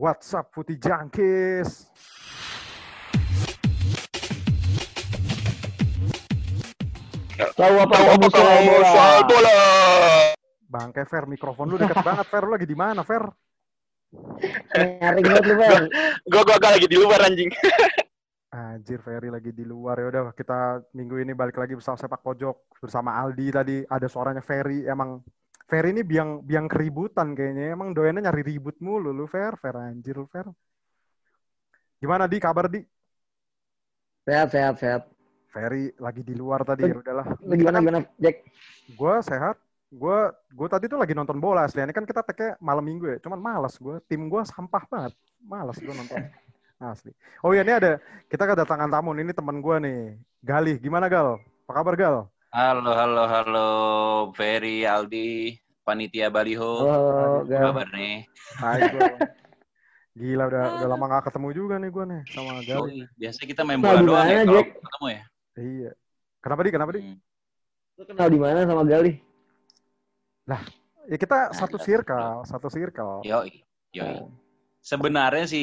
What's up Putih Jangkis? Tahu apa kamu soal bola? Bangke Fer, mikrofon lu deket banget Fer. Lu lagi di mana Fer? Nyaring banget lu, Bang. Gue gue lagi di luar anjing. Anjir, Ferry lagi di luar. Ya udah, kita minggu ini balik lagi bersama sepak pojok bersama Aldi tadi. Ada suaranya Ferry. Emang Ferry ini biang biang keributan kayaknya. Emang doyannya nyari ribut mulu lu, Fer. Fer anjir lu, Fer. Gimana di kabar di? Sehat, sehat, sehat. Ferry lagi di luar tadi. Ya udahlah. Lu gimana, gimana, Jack? Gue sehat. Gue gue tadi tuh lagi nonton bola asli. Ini kan kita tag malam minggu ya. Cuman malas gue. Tim gue sampah banget. Malas gue nonton. Asli. Oh iya ini ada kita kedatangan tamu. Ini teman gue nih. Galih. Gimana Gal? Apa kabar Gal? Halo, halo, halo, Ferry, Aldi, panitia Baliho. Oh, Apa kabar nih? Hai. Gila udah udah lama gak ketemu juga nih gue nih sama Galih. Yoi, biasa kita main Nah, bola di doang mana, ya kalau Jack? ketemu ya. Iya. Kenapa di? Kenapa di? Hmm. Lu kenal di mana sama Gali? Ya kita Nah, satu circle, satu circle. Yoi, yoi. Sebenarnya si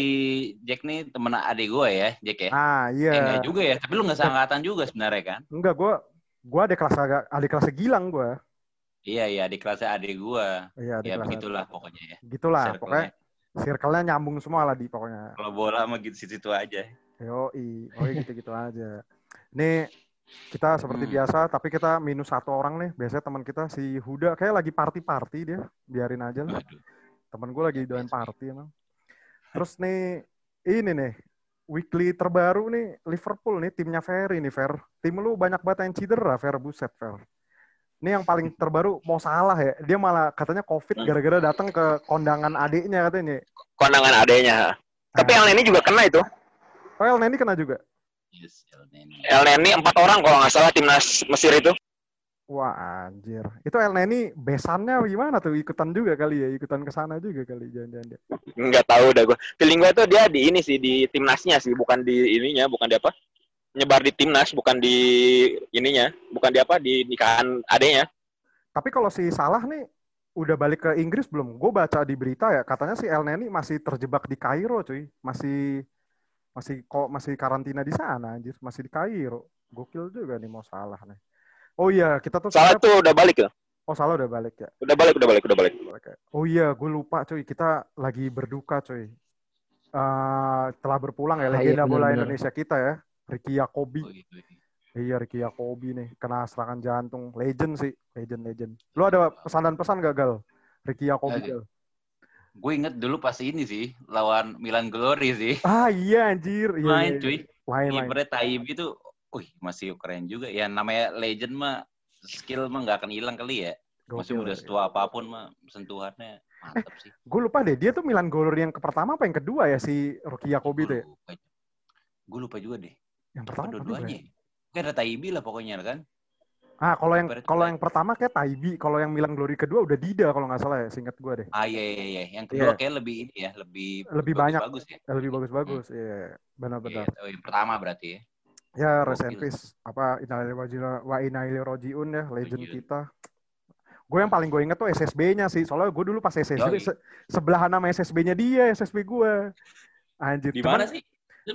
Jack nih temen adik gue ya, Jack ya. Ah Eh, iya. enggak juga ya, tapi lu nggak seangkatan juga sebenarnya kan? Enggak gue gue ada kelas agak adik kelas Gilang gue. Iya, iya, adik kelasnya adik gue. Iya adik Ya kelas. begitulah pokoknya ya. Gitulah Circle-nya. pokoknya circle-nya nyambung semua lah di pokoknya. Kalau bola mah gitu situ aja. Yoi, oh gitu-gitu aja. Nih kita seperti Hmm. biasa, tapi kita minus satu orang nih. Biasanya teman kita si Huda kayak lagi party-party dia, biarin aja lah. Temen gue lagi doain party emang. Terus nih ini nih weekly terbaru nih Liverpool nih timnya Ferry nih Fer. Tim lu banyak banget yang cedera Fer, buset Fer. Ini yang paling terbaru mau salah ya. Dia malah katanya COVID Hmm. gara-gara datang ke kondangan adiknya katanya. Kondangan adanya. Tapi Ah. El Neni juga kena itu. Oh, El Neni kena juga. Yes, El Neni. El Neni empat orang kalau nggak salah timnas Mesir itu. Wah anjir. Itu El Neni besannya gimana tuh? Ikutan juga kali ya? Ikutan ke sana juga kali jangan-jangan dia. Nggak tahu dah gue. Feeling gue tuh dia di ini sih di timnasnya sih, bukan di ininya, bukan di apa? Nyebar di timnas, bukan di ininya, bukan di apa? Di nikahan adenya. Tapi kalau si Salah nih udah balik ke Inggris belum? Gue baca di berita ya, katanya si El Neni masih terjebak di Kairo cuy. Masih masih kok masih karantina di sana anjir, masih di Kairo. Gokil juga nih mau Salah nih. Oh iya, kita tuh Salah tuh udah balik ya. Oh Salah udah balik ya. Udah balik, udah balik, udah balik. Oke. Oh iya, gue lupa cuy. Kita lagi berduka cuy. Eh, telah berpulang ya Ah, iya, legenda bola benar-benar. Indonesia kita ya, Ricky Yakobi. Oh, gitu. Iya Ricky Yakobi nih kena serangan jantung. Legend sih, legend legend. Lu ada pesan dan pesan gak Gal? Ricky Yakobi. Gal. Gue inget dulu pas ini sih, lawan Milan Glory sih. Ah iya anjir. Iya, Main iya, cuy. iya. Main main. Kipernya Taib itu, wih masih keren juga. Ya namanya legend mah skill mah nggak akan hilang kali ya. Masih udah ya. setua apa pun mah sentuhannya mantap sih. Gue lupa deh, dia tuh Milan Glory yang ke pertama apa yang kedua ya si Ricky Yakobi tuh ya? Gue lupa juga deh. Yang pertama kedua dua-duanya? ya? ya? Kayak ada Taibi lah pokoknya kan. Ah kalau yang kalau yang pertama kayak Taibi, kalau yang Milan Glory kedua udah Dida kalau nggak salah ya, singkat gue deh. Ah iya iya iya. Yang kedua Iya. kayak lebih ini ya, lebih Lebih banyak. bagus ya. Ya, lebih bagus-bagus, iya benar-benar. Iya, oh, yang pertama berarti ya. Ya, rest in peace. Apa Inalil Wajira- wa inaili rojiun ya, legend kita. Gue yang paling gue inget tuh SSB-nya sih. Soalnya gue dulu pas SSB se sebelahan nama SSB-nya dia, SSB gue. Anjir. Di mana sih? Di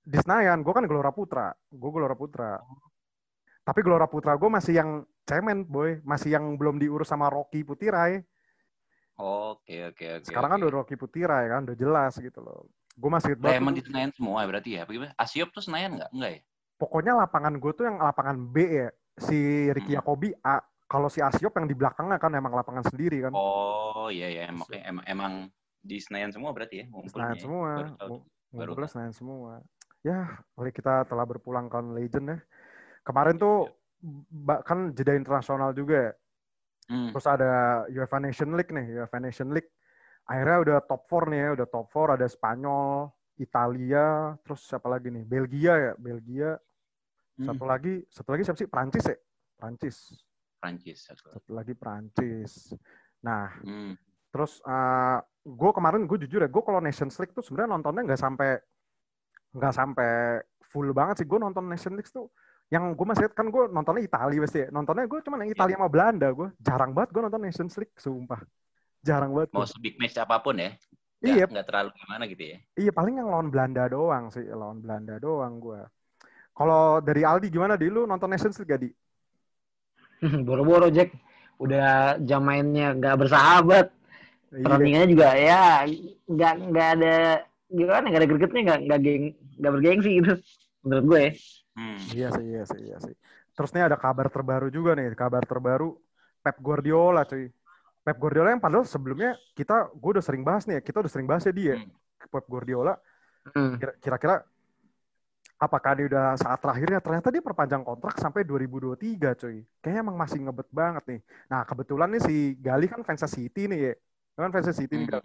Di- Senayan, gue kan Gelora Putra. Gue Gelora Putra. Tapi Gelora Putra gue masih yang cemen, boy. Masih yang belum diurus sama Rocky Putirai. Oke oke oke. Sekarang kan oke. udah Rocky Putirai kan, udah jelas gitu loh. Gue masih banget emang di Senayan semua berarti ya? Apa gimana? Asiop tuh Senayan nggak? Enggak ya? Pokoknya lapangan gue tuh yang lapangan B ya. Si Ricky Hmm. Yakobi A. Kalau si Asiop yang di belakangnya kan emang lapangan sendiri kan. Oh iya iya emang emang, emang di Senayan semua berarti ya ngumpulnya Senayan ya? semua. Baru tahu. Baru tahu. Senayan semua. Ya, oleh kita telah berpulang kan legend ya. Kemarin tuh ba- kan jeda internasional juga ya. Hmm. Terus ada UEFA Nation League nih, UEFA Nation League. Akhirnya udah top 4 nih ya, udah top 4 ada Spanyol, Italia, terus siapa lagi nih? Belgia ya, Belgia. Hmm. Satu lagi, satu lagi siapa sih? Prancis ya? Prancis. Prancis satu. Satu lagi Prancis. Nah, Hmm. terus gue kemarin gue jujur ya, gue kalau Nations League tuh sebenarnya nontonnya nggak sampai nggak sampai full banget sih. Gue nonton Nations League tuh yang gue masih lihat kan gue nontonnya Italia pasti ya. Nontonnya gue cuma yang Italia sama Belanda gue. Jarang banget gue nonton Nations League, sumpah. Jarang banget. Mau big match apa pun ya. Iya, nggak terlalu gimana gitu ya. iya paling yang lawan Belanda doang sih, lawan Belanda doang gue. Kalau dari Aldi gimana di lu nonton Nations League gak di? Boro-boro Jack. Udah jam mainnya nggak bersahabat. Iya. Pertandingannya juga ya nggak nggak ada gimana nggak ada gregetnya nggak nggak geng nggak bergengsi gitu menurut gue. Hmm. Iya sih, iya sih, iya sih. Terus nih ada kabar terbaru juga nih, kabar terbaru Pep Guardiola cuy. Pep Guardiola yang padahal sebelumnya kita, gue udah sering bahas nih ya, kita udah sering bahas ya dia. Hmm. Pep Guardiola, Hmm. kira- kira-kira apakah dia udah saat terakhirnya? Ternyata dia perpanjang kontrak sampai 2023 cuy. Kayaknya emang masih ngebet banget nih. Nah kebetulan nih si Gali kan fans City nih ya. Kan fans City nih. Hmm.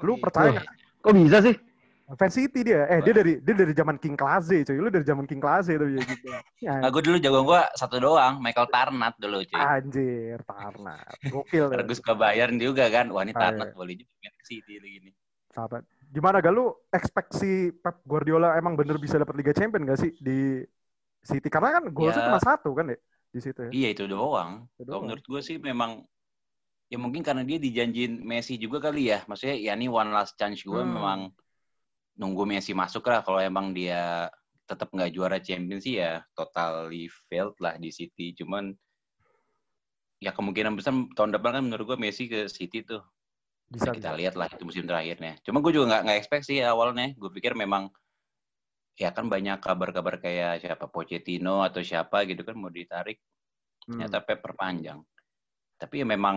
Lu Oke. percaya nggak? Kok bisa sih? Fans City dia. Eh dia dari dia dari zaman King Klaze cuy. Lu dari zaman King Klaze tuh ya gitu. Ya, Nah, gue dulu jago gue satu doang, Michael Tarnat dulu cuy. Anjir, Tarna. Gokil. ya. Gue suka Bayern juga kan. Wah ini Tarnat iya. boleh juga ke City gini. Sahabat. Gimana gak lu Pep Guardiola emang bener bisa dapat Liga Champion gak sih di City? Karena kan golnya Ya. cuma satu kan ya di situ ya. Iya itu doang. Itu Kalau doang. menurut gue sih memang ya mungkin karena dia dijanjin Messi juga kali ya. Maksudnya ya ini one last chance gue Hmm. memang nunggu Messi masuk lah. Kalau emang dia tetap nggak juara Champions sih ya totally failed lah di City. Cuman ya kemungkinan besar tahun depan kan menurut gue Messi ke City tuh. Bisa, Nah, kita bisa. lihat lah itu musim terakhirnya. Cuma gue juga nggak nggak expect sih awalnya. Gue pikir memang ya kan banyak kabar-kabar kayak siapa Pochettino atau siapa gitu kan mau ditarik Hmm. ternyata Pep perpanjang. Tapi ya memang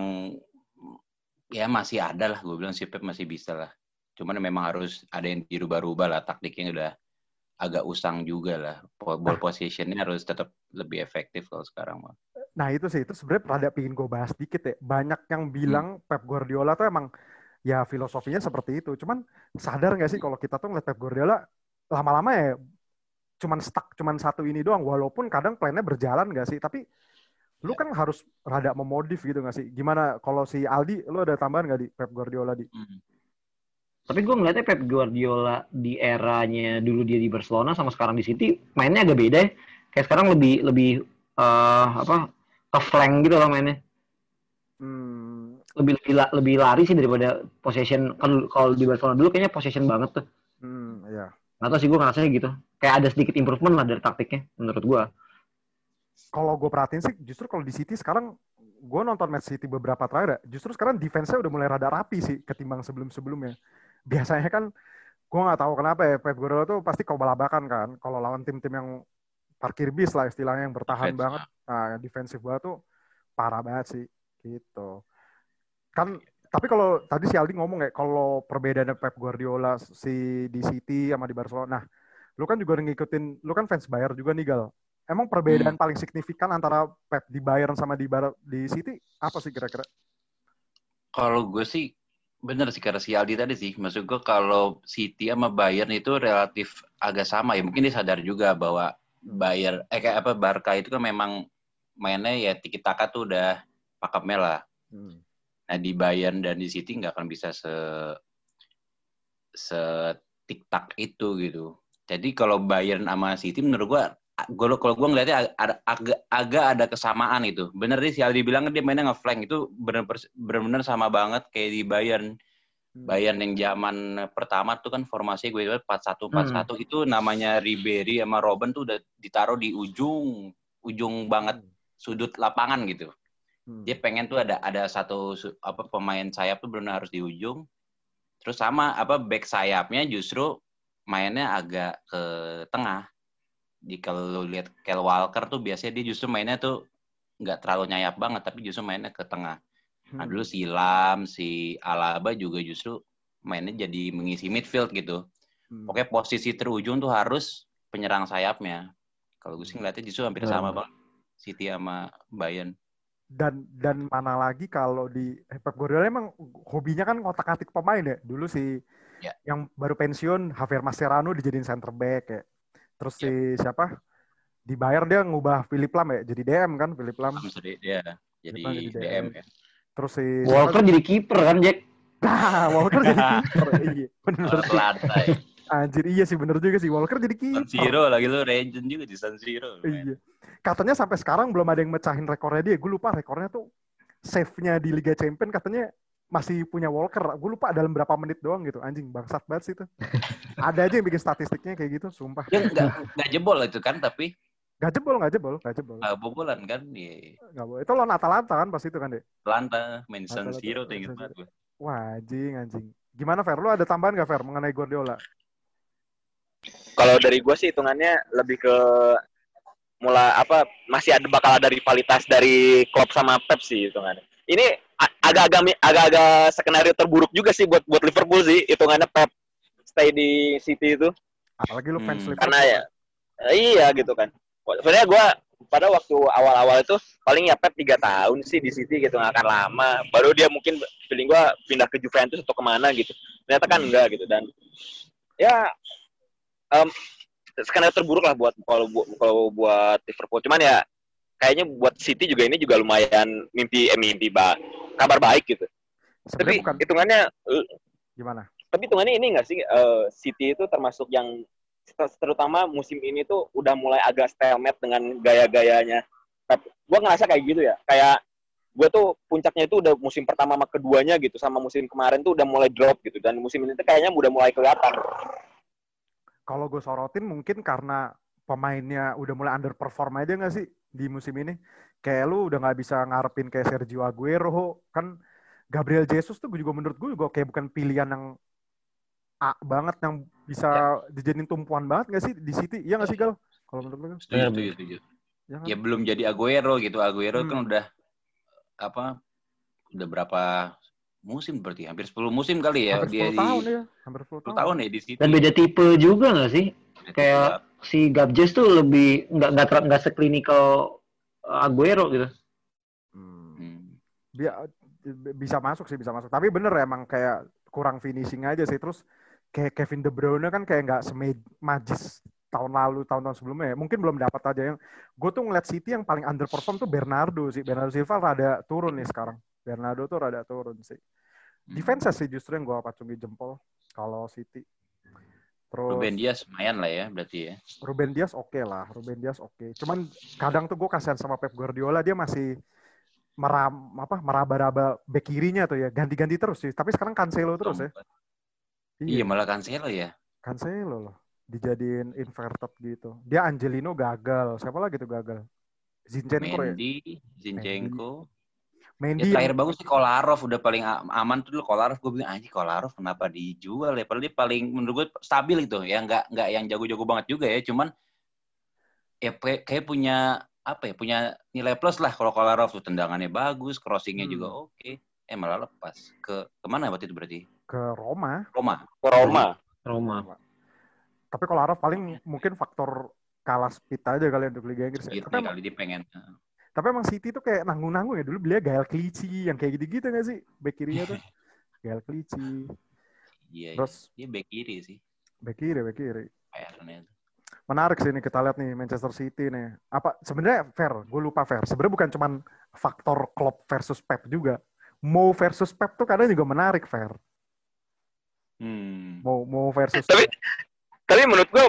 ya masih ada lah, gue bilang si Pep masih bisa lah. Cuman memang harus ada yang dirubah-rubah lah, taktiknya udah agak usang juga lah. Ball possession-nya harus tetap lebih efektif kalau sekarang mah. Nah itu sih, itu sebenarnya rada pingin gue bahas dikit ya. Banyak yang bilang Pep Guardiola tuh emang ya filosofinya seperti itu. Cuman sadar nggak sih kalau kita tuh ngeliat Pep Guardiola lama-lama ya cuman stuck cuman satu ini doang. Walaupun kadang plannya berjalan nggak sih. Tapi lu kan harus rada memodif gitu nggak sih? Gimana kalau si Aldi, lu ada tambahan nggak di Pep Guardiola di? Hmm. Tapi gue ngeliatnya Pep Guardiola di eranya dulu dia di Barcelona sama sekarang di City mainnya agak beda ya. Kayak sekarang lebih lebih eh, apa ke flank gitu loh mainnya. Hmm, Lebih lebih, lebih lari sih daripada possession. Kalau kalau di Barcelona dulu kayaknya possession banget tuh. hmm, ya. Nggak tahu sih gue ngerasanya gitu. Kayak ada sedikit improvement lah dari taktiknya menurut gue. Kalau gue perhatiin sih, justru kalau di City sekarang gue nonton match City beberapa terakhir, ya, justru sekarang defense-nya udah mulai rada rapi sih ketimbang sebelum-sebelumnya. Biasanya kan gue nggak tahu kenapa ya Pep Guardiola tuh pasti kau balabakan kan. Kalau lawan tim-tim yang parkir bis lah istilahnya yang bertahan Defense, banget, nah yang defensif banget tuh parah banget sih gitu. Kan tapi kalau tadi si Aldi ngomong ya kalau perbedaannya Pep Guardiola si di City sama di Barcelona. Nah, lu kan juga ngikutin, lu kan fans Bayern juga nih Gal. Emang perbedaan paling signifikan antara Pep di Bayern sama di Bar di City apa sih kira-kira? Kalau gue sih bener sih karena si Aldi tadi sih. Maksud gue kalau City sama Bayern itu relatif agak sama ya. Mungkin dia sadar juga bahwa Bayern eh kayak apa Barca itu kan memang mainnya ya tiki taka tuh udah pakemnya lah. Hmm. Nah di Bayern dan di City nggak akan bisa se se tiktak itu gitu. Jadi kalau Bayern sama City menurut gua gua kalau gua ngeliatnya ada agak agak ada kesamaan itu. Bener sih si Aldi bilang kan dia mainnya nge-flank itu bener bener sama banget kayak di Bayern. Hmm. Bayern yang zaman pertama tuh kan formasi gue lihat 4-1 4-1 itu namanya Ribery sama Robben tuh udah ditaruh di ujung ujung banget sudut lapangan gitu. Hmm. dia pengen tuh ada ada satu apa pemain sayap tuh benar harus di ujung. Terus sama apa back sayapnya justru mainnya agak ke tengah. Di kalau lihat Kel Walker tuh biasanya dia justru mainnya tuh nggak terlalu nyayap banget tapi justru mainnya ke tengah nah Hmm. dulu si Lam si Alaba juga justru mainnya jadi mengisi midfield gitu Hmm. pokoknya posisi terujung tuh harus penyerang sayapnya kalau gue sih ngeliatnya justru hampir sama Hmm. banget City sama Bayern dan dan mana lagi kalau di eh, Pep Guardiola emang hobinya kan ngotak-atik pemain ya. Dulu si Ya. yang baru pensiun Javier Mascherano dijadiin center back ya. Terus si siapa? Di Bayern dia ngubah Philip Lam ya, jadi DM kan Philip Lam. Lam sedih dia jadi jadi DM DM. ya. Terus si Walker jadi kiper kan Jack? Nah, Walker jadi kiper. Iya, bener. Lantai. Anjir, iya sih bener juga sih Walker jadi San kiper. Siro lagi lu legend juga di San Siro. Iya. Katanya sampai sekarang belum ada yang mecahin rekornya dia. Gue lupa rekornya tuh save-nya di Liga Champion katanya masih punya Walker. Gue lupa dalam berapa menit doang gitu. Anjing bangsat banget sih itu. Ada aja yang bikin statistiknya kayak gitu, sumpah. Dia nggak nggak jebol itu kan, tapi Gak jebol, gak jebol, gak jebol. nggak bobolan kan. Iya. Gak boleh. Itu lawan Atalanta kan pas itu kan, Dek? Lanta, main San Atalanta, Siro tuh inget banget gue. Wah, anjing, anjing. Gimana, Fer? Lu ada tambahan gak, Fer, mengenai Guardiola? Kalau dari gue sih hitungannya lebih ke mulai apa masih ada bakal ada rivalitas dari Klopp sama Pep sih hitungannya. Ini agak-agak agak-agak skenario terburuk juga sih buat buat Liverpool sih hitungannya Pep stay di City itu Apalagi lu fans Hmm, Liverpool. karena ya iya gitu kan. Sebenarnya gue pada waktu awal-awal itu paling ya Pep tiga tahun sih di City gitu nggak akan lama. Baru dia mungkin feeling gue pindah ke Juventus atau ke mana gitu. Ternyata kan enggak gitu dan ya em, skenario terburuk lah buat kalau kalau buat Liverpool. Cuman ya kayaknya buat City juga ini juga lumayan mimpi eh, mimpi ba kabar baik gitu. Tapi bukan hitungannya gimana? tapi hitungannya ini nggak sih eh, City itu termasuk yang terutama musim ini tuh udah mulai agak stalemate dengan gaya-gayanya. Gue ngerasa kayak gitu ya, kayak gue tuh puncaknya itu udah musim pertama sama keduanya gitu, sama musim kemarin tuh udah mulai drop gitu, dan musim ini tuh kayaknya udah mulai kelihatan. Kalau gue sorotin mungkin karena pemainnya udah mulai underperform aja nggak sih di musim ini? Kayak lu udah nggak bisa ngarepin kayak Sergio Aguero, kan Gabriel Jesus tuh juga menurut gue juga kayak bukan pilihan yang A banget yang bisa dijadiin tumpuan banget nggak sih di City? Iya nggak sih Gal? Kalau menurut lu? Gal? Setuju, setuju, setuju. Ya kan? Ya belum jadi Aguero gitu. Aguero kan Hmm. udah apa? Udah berapa musim berarti? Hampir 10 musim kali ya Hampir dia 10 di tahun ya. Hampir 10 10 tahun. tahun ya di situ. Dan beda tipe juga nggak sih? Kayak si Gabjes tuh lebih nggak nggak nggak seklinikal Aguero gitu. Hmm. Bi- bisa masuk sih bisa masuk tapi bener emang kayak kurang finishing aja sih terus kayak Kevin De Bruyne kan kayak nggak semagis tahun lalu tahun-tahun sebelumnya ya. mungkin belum dapat aja yang gue tuh ngeliat City yang paling underperform tuh Bernardo sih Bernardo Silva rada turun nih sekarang Bernardo tuh rada turun sih Hmm. defense sih justru yang gue pacungi jempol kalau City terus Ruben Dias lumayan lah ya berarti ya. Ruben Dias oke lah, Ruben Dias oke. Cuman kadang tuh gue kasihan sama Pep Guardiola dia masih meram apa meraba-raba bek kirinya tuh ya ganti-ganti terus sih. Tapi sekarang Cancelo terus ya. Iya malah Cancelo ya. Cancelo loh dijadiin inverted gitu. Dia Angelino gagal. Siapa lagi tuh gagal? Zinchenko ya. Mendy, Zinchenko. Mendy Ya yang- terakhir bagus sih Kolarov udah paling aman tuh dulu Kolarov gue bilang anjing Kolarov kenapa dijual ya padahal dia paling menurut gue stabil gitu ya nggak nggak yang jago-jago banget juga ya cuman ya kayak punya apa ya punya nilai plus lah kalau Kolarov tuh tendangannya bagus crossingnya Hmm. juga oke eh malah lepas ke ke mana waktu itu berarti ke Roma. Roma Roma. Roma. Tapi kalau Araf paling mungkin faktor kalah speed aja kali untuk Liga Inggris. ya. gitu Tapi, emang, kali dia pengen tapi emang City tuh kayak nanggung-nanggung ya. Dulu belinya Gael Clichy yang kayak gitu-gitu nggak sih? Back kirinya tuh. Gael Clichy. iya iya. Terus dia back kiri sih back kiri, back kiri. Menarik sih nih kita lihat nih Manchester City nih. Apa sebenarnya fair? Gue lupa fair. Sebenarnya bukan cuman faktor Klopp versus Pep juga. Mo versus Pep tuh kadang juga menarik fair. hmm. Mo Mo versus Tapi tapi menurut gue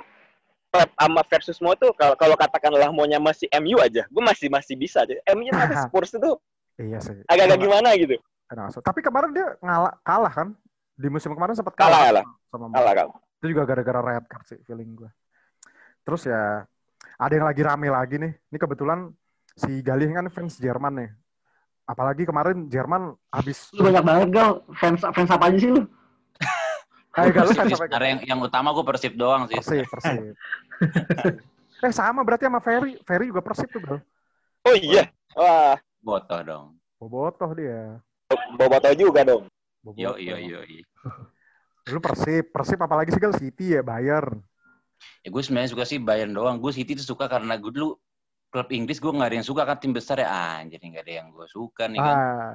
Pep sama versus Mo tuh kalau kalau katakanlah maunya masih MU aja, gue masih masih bisa aja. MU sama Spurs itu iya sih. agak-agak gimana gitu. Kena masuk. Tapi kemarin dia ngalah kalah kan? Di musim kemarin sempat Kalah, kalah, kalah. sama Mo. Kalah kalah. Itu juga gara-gara red card sih feeling gue. Terus ya ada yang lagi rame lagi nih. Ini kebetulan si Galih kan fans Jerman nih. Apalagi kemarin Jerman habis Lu banyak banget gal fans fans apa aja sih lu? Ayo Gal, lu fans apa? Yang, yang utama gue persib doang sih Persib, Persib. eh sama berarti sama Ferry. Ferry juga Persib tuh, Bro. Oh iya. Wah, botoh dong Bobotoh dia. Boboto juga dong. Bobotoh. yo yo yo yo. Lu Persib, Persib apalagi sih Gal City ya, Bayern. Ya gue sebenarnya suka sih Bayern doang. Gue City tuh suka karena gue dulu klub Inggris gue nggak ada yang suka kan tim besar ya anjir nggak ada yang gue suka nih kan. Ah,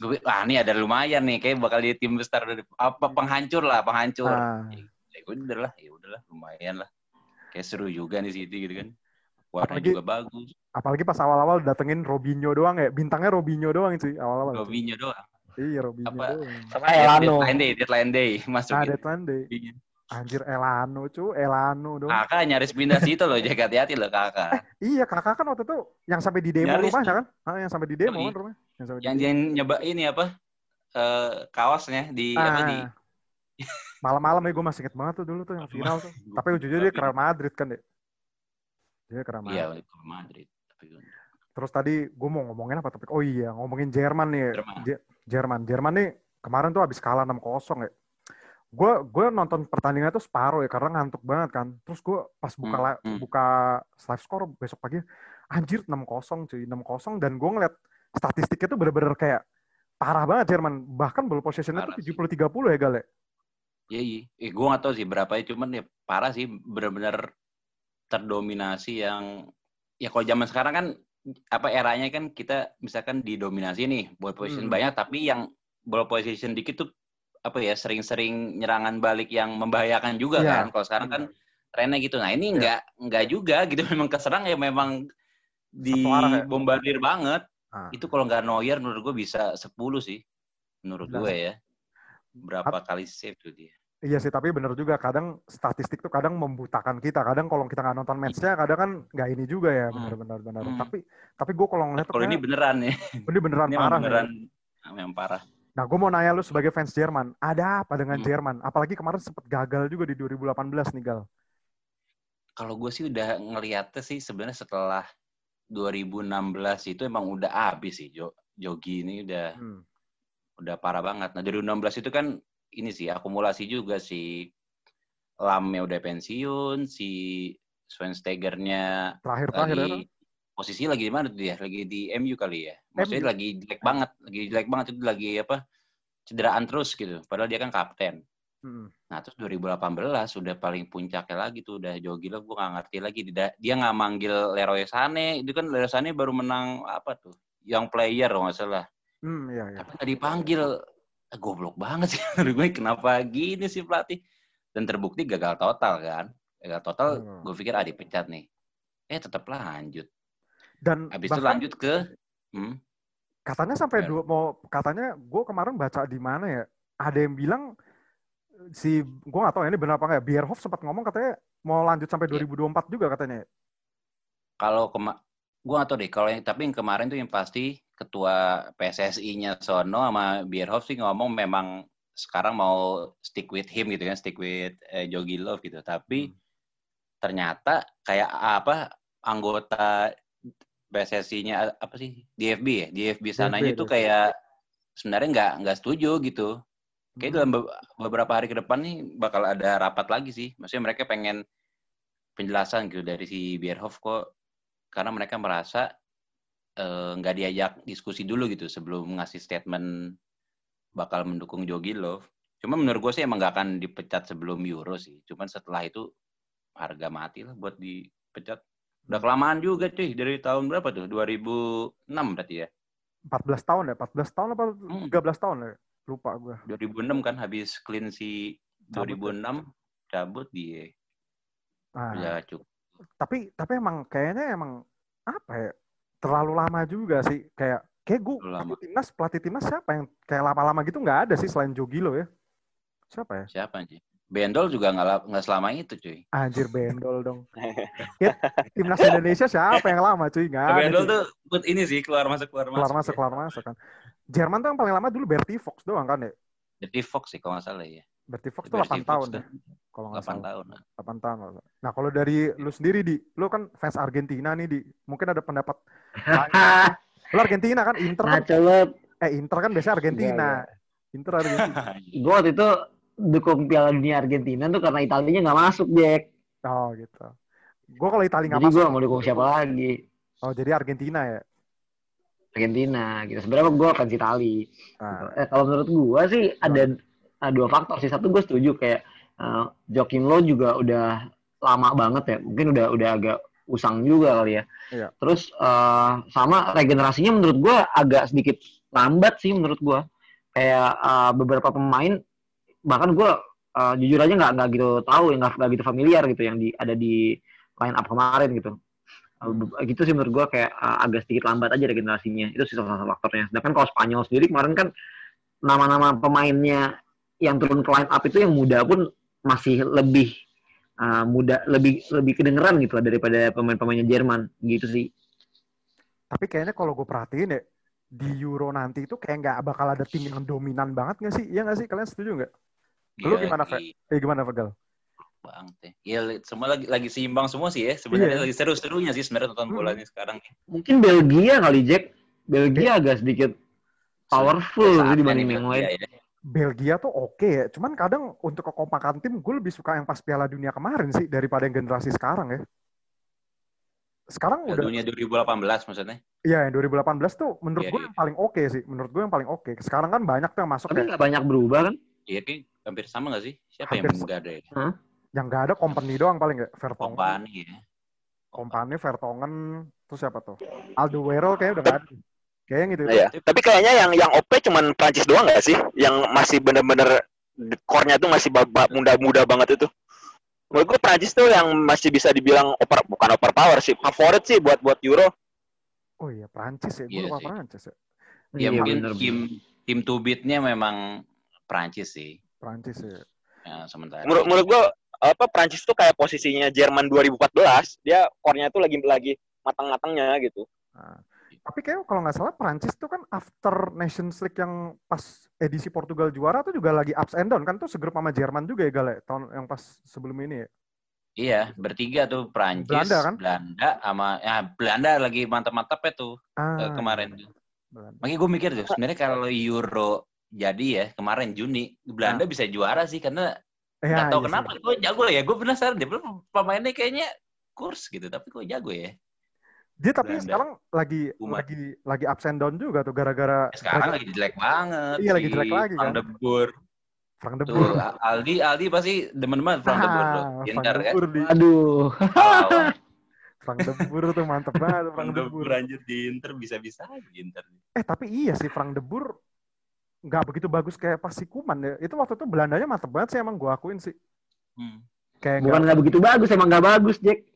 Gue ah ini ada lumayan nih kayak bakal jadi tim besar apa penghancur lah penghancur. ah. Ya gue udah lah ya udahlah lumayan lah. Kayak seru juga nih City gitu kan. Warnanya Apalagi- juga bagus. Apalagi pas awal-awal datengin Robinho doang ya. Bintangnya Robinho doang sih awal-awal. Robinho doang. Iya, Robinho Apa? doang. Sama Elano. Deadline day, deadline day masuk. Ah, gitu. deadline day. Iya. Anjir Elano, cu. Elano dong. Kakak nyaris pindah situ loh, jaga hati-hati loh kakak. Iya, kakak kan waktu itu yang sampai di demo Nyaris rumahnya kan? Ah, yang sampai di demo kan rumahnya. Yang sampai Yang di yang nyoba ini apa? eh, kaosnya di apa di Ah. Malam-malam ya gue masih inget banget tuh dulu tuh yang final tuh. Tapi ujungnya dia ke Real Madrid kan deh. Dia ke Real Madrid. Iya, ke Madrid. Tapi Terus tadi gue mau ngomongin apa topik? Oh iya, ngomongin Jerman nih. Jerman. Je- Jerman. Jerman nih kemarin tuh habis kalah 6-0 ya. Gue gue nonton pertandingan tuh separuh ya karena ngantuk banget kan. Terus gue pas buka Hmm, la- hmm. buka live score besok pagi anjir 6-0 cuy, 6-0 dan gue ngeliat statistiknya tuh bener-bener kayak parah banget Jerman. Bahkan ball possession-nya tuh Parah sih. 70-30 ya Gal ya. Iya, iya. Eh, gue gak tahu sih berapa ya, cuman ya parah sih, bener-bener terdominasi yang ya kalau zaman sekarang kan apa eranya kan kita misalkan didominasi nih ball position Hmm. banyak tapi yang ball position dikit tuh apa ya sering-sering nyerangan balik yang membahayakan juga Iya. kan. Kalau sekarang kan trennya gitu. Nah, ini Iya. enggak enggak juga gitu memang keserang ya memang ya. dibombardir banget. Ah. Itu kalau nggak Neuer menurut gue bisa 10 sih. Menurut Benar. gue ya. Berapa kali save tuh dia. Iya sih, tapi bener juga. Kadang statistik tuh kadang membutakan kita. Kadang kalau kita nggak nonton matchnya, kadang kan nggak ini juga ya, Hmm. bener-bener. bener. Hmm. Tapi tapi gue kalau ngeliat Kalau ini beneran ya. ini beneran Ini parah. nih. beneran yang parah. Nah, gue mau nanya lu sebagai fans Jerman, ada apa dengan Hmm. Jerman? Apalagi kemarin sempet gagal juga di 2018 nih, Gal. Kalau gue sih udah ngeliatnya sih sebenarnya setelah 2016 itu emang udah habis sih Jo. Jogi ini udah Hmm. udah parah banget. Nah, 2016 itu kan ini sih akumulasi juga si Lamnya udah pensiun, si Schweinsteigernya Terakhir-terakhir ya. Posisi lagi di mana tuh dia? Lagi di MU kali ya. Maksudnya MU. lagi jelek banget, lagi jelek banget itu lagi apa? Cederaan terus gitu. Padahal dia kan kapten. Hmm. Nah, terus 2018 udah paling puncaknya lagi tuh udah jauh gila gue gak ngerti lagi dia, nggak manggil Leroy Sané itu kan Leroy Sané baru menang apa tuh yang player kalau nggak salah Hmm, iya, iya. tapi nggak dipanggil Eh, goblok banget sih menurut gue kenapa gini sih pelatih dan terbukti gagal total kan gagal total Hmm. gue pikir ah dipecat nih eh tetap lanjut Dan habis itu bahkan lanjut ke hmm, katanya sampai Ya. dua mau katanya gue kemarin baca di mana ya ada yang bilang si gue nggak tahu ya, ini benar apa nggak Bierhoff sempat ngomong katanya mau lanjut sampai Iya. 2024 juga katanya kalau kema gue gak tau deh kalau yang tapi yang kemarin tuh yang pasti ketua PSSI-nya Sono sama Bierhoff sih ngomong memang sekarang mau stick with him gitu kan stick with eh, Jogi Love gitu tapi Hmm. ternyata kayak apa anggota PSSI-nya apa sih DFB ya DFB sananya tuh kayak sebenarnya nggak nggak setuju gitu kayak Hmm. dalam be- beberapa hari ke depan nih bakal ada rapat lagi sih maksudnya mereka pengen penjelasan gitu dari si Bierhoff kok karena mereka merasa eh, nggak diajak diskusi dulu gitu sebelum ngasih statement bakal mendukung Jogi Love. Cuma menurut gue sih emang nggak akan dipecat sebelum Euro sih. Cuman setelah itu harga mati lah buat dipecat. Udah kelamaan juga cuy dari tahun berapa tuh? 2006 berarti ya. 14 tahun ya 14 tahun apa Hmm. 13 tahun ya lupa gue 2006 kan habis clean si Cabut 2006 cabut dia. nah, Udah cukup. tapi tapi emang kayaknya emang apa ya terlalu lama juga sih kayak kayak gue pelatih timnas pelatih timnas siapa yang kayak lama-lama gitu nggak ada sih selain Jogilo ya siapa ya Siapa sih? Bendol juga nggak la- nggak selama itu cuy. anjir bendol dong ya, timnas Indonesia siapa yang lama cuy nggak ada Bendol cuy. tuh buat ini sih keluar masuk keluar masuk. keluar masuk keluar masuk kan Jerman tuh yang paling lama dulu Bertie Fox doang kan ya Jadi Fox sih kalau nggak salah ya. Bertie Fox tuh Bertie 8 Fox tahun tuh deh kalau nggak 8 salah tahun. 8 tahun nggak salah. nah kalau dari lu sendiri di lu kan fans Argentina nih di mungkin ada pendapat lu Argentina kan Inter kan Ngaco banget. eh Inter kan biasanya Argentina Inter Argentina Gue waktu itu dukung Piala Dunia Argentina tuh karena Italinya nggak masuk, Jack. oh gitu gue kalau Italia nggak Jadi masuk gue mau dukung siapa lagi? oh jadi Argentina ya Argentina gitu. Sebenarnya gue fans Itali. nah, Eh, kalau menurut gue sih ada ada dua faktor sih. Satu gue setuju kayak eh, Joaquim Low juga udah lama banget ya. Mungkin udah udah agak usang juga kali ya. Iya. Terus eh, sama regenerasinya menurut gue agak sedikit lambat sih menurut gue. Kayak eh, beberapa pemain bahkan gue eh, jujur aja nggak nggak gitu tahu nggak nggak gitu familiar gitu yang di ada di line up kemarin gitu. Be- gitu sih menurut gue kayak eh, agak sedikit lambat aja regenerasinya. Itu sih salah satu faktornya. Sedangkan kalau Spanyol sendiri kemarin kan nama-nama pemainnya yang turun ke line up itu yang muda pun masih lebih uh, muda lebih lebih kedengeran gitu lah daripada pemain-pemainnya Jerman gitu sih. tapi kayaknya kalau gue perhatiin ya di Euro nanti itu kayak nggak bakal ada tim yang dominan banget nggak sih? Iya nggak sih? Kalian setuju nggak? Lu Iya, gimana, Fe? Eh gimana, Fegal? Bang teh. Iya, li- semua lagi lagi seimbang semua sih ya. Sebenarnya Iya. lagi seru-serunya sih sebenarnya nonton Hmm. bolanya sekarang. Mungkin Belgia kali Jack. Belgia agak sedikit powerful sih dibanding nih yang Belgia lain. ya. Belgia tuh oke ya, cuman kadang untuk kekompakan tim gue lebih suka yang pas Piala Dunia kemarin sih daripada yang generasi sekarang ya. Sekarang Piala udah Dunia 2018 maksudnya. Iya, yang 2018 tuh menurut Iya, gue iya. yang paling oke sih. Menurut gue yang paling oke. Sekarang kan banyak tuh yang masuk Tapi ya. nggak banyak berubah kan? Iya, kayak hampir sama nggak sih? Siapa Hampir yang enggak ada ya? Yang nggak ada company doang paling ya. Vertonghen. Kompani ya. Company, Vertonghen, terus siapa tuh? Alderweireld kayaknya udah nggak ada. Kayaknya gitu. Iya. Tapi kayaknya yang yang OP cuman Prancis doang nggak sih? Yang masih bener-bener core-nya tuh masih muda-muda banget itu. Menurut gue Prancis tuh yang masih bisa dibilang over, bukan overpower sih, favorit sih buat buat Euro. Oh iya, Prancis ya. Gue Iya lupa. Prancis ya. Ya Iya, mungkin bener, tim tim to beat-nya memang Prancis sih. Prancis ya. Ya, sementara. Menurut menurut gue apa Prancis tuh kayak posisinya Jerman 2014, dia core-nya tuh lagi lagi matang-matangnya gitu. Nah, tapi kayak kalau nggak salah Prancis tuh kan after Nations League yang pas edisi Portugal juara tuh juga lagi ups and down kan tuh segrup sama Jerman juga ya Gal ya, tahun yang pas sebelum ini ya. Iya, bertiga tuh Prancis, Belanda kan? Belanda sama ya Belanda lagi mantap-mantapnya tuh Ah, eh, kemarin. Belanda. Makanya gue mikir tuh sebenarnya kalau Euro jadi ya kemarin Juni Belanda bisa juara sih karena Eh, nggak ya, tahu iya kenapa sih. gue jago ya gue penasaran dia belum pemainnya kayaknya kurs gitu tapi gue jago ya Dia tapi Belanda. sekarang lagi Umat. lagi lagi and down juga tuh gara-gara sekarang lagi jelek banget Iya, lagi jelek lagi kan. de Boer. Frank de tuh Boer. Aldi Aldi pasti demen banget Van de Boer tuh Ah, Frank de kan di Aduh. Lawan. Frank de Boer tuh mantep banget tuh Frank Van de Boer. Anjir di Inter bisa-bisa aja di Inter Eh tapi iya sih Frank de Boer nggak begitu bagus kayak pas si Kuman ya. Itu waktu itu Belandanya mantep banget sih emang gua akuin sih. Hmm. Kayak Bukan nggak begitu bagus, emang nggak bagus Jack.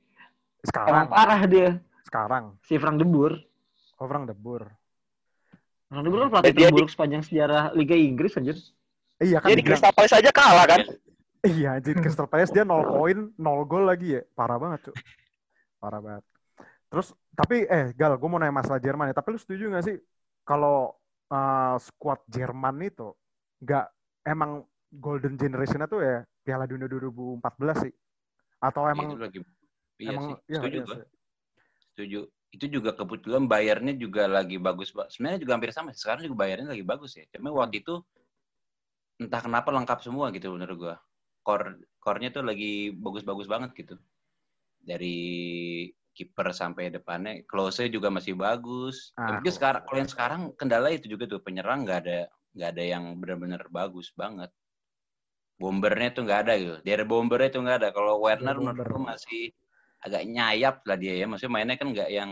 sekarang Emang parah dia. sekarang Si Frank de Boer. oh Frank de Boer. Frank de Boer kan pelatih Dia di- terburuk sepanjang sejarah Liga Inggris anjir. Iya kan Dia di Crystal Palace aja kalah kan? Iya anjir Crystal Palace dia 0 poin, 0 gol lagi ya. Parah banget, Cuk. Parah banget. Terus tapi eh Gal, gue mau nanya masalah Jerman ya. Tapi lu setuju gak sih kalau uh, squad Jerman itu nggak emang golden generation tuh ya Piala Dunia 2014 sih? Atau emang itu lagi iya emang sih iya, setuju iya sih. setuju itu juga kebetulan bayarnya juga lagi bagus Pak. sebenarnya juga hampir sama sekarang juga bayarnya lagi bagus ya cuma waktu itu entah kenapa lengkap semua gitu menurut gua core core-nya tuh lagi bagus-bagus banget gitu dari kiper sampai depannya close juga masih bagus. Ah, tapi sekarang kalau yang sekarang kendala itu juga tuh penyerang nggak ada nggak ada yang benar-benar bagus banget. Bombernya tuh nggak ada gitu. Dari bombernya tuh nggak ada. Kalau Werner menurut bomber. gua masih agak nyayap lah dia ya. Maksudnya mainnya kan nggak yang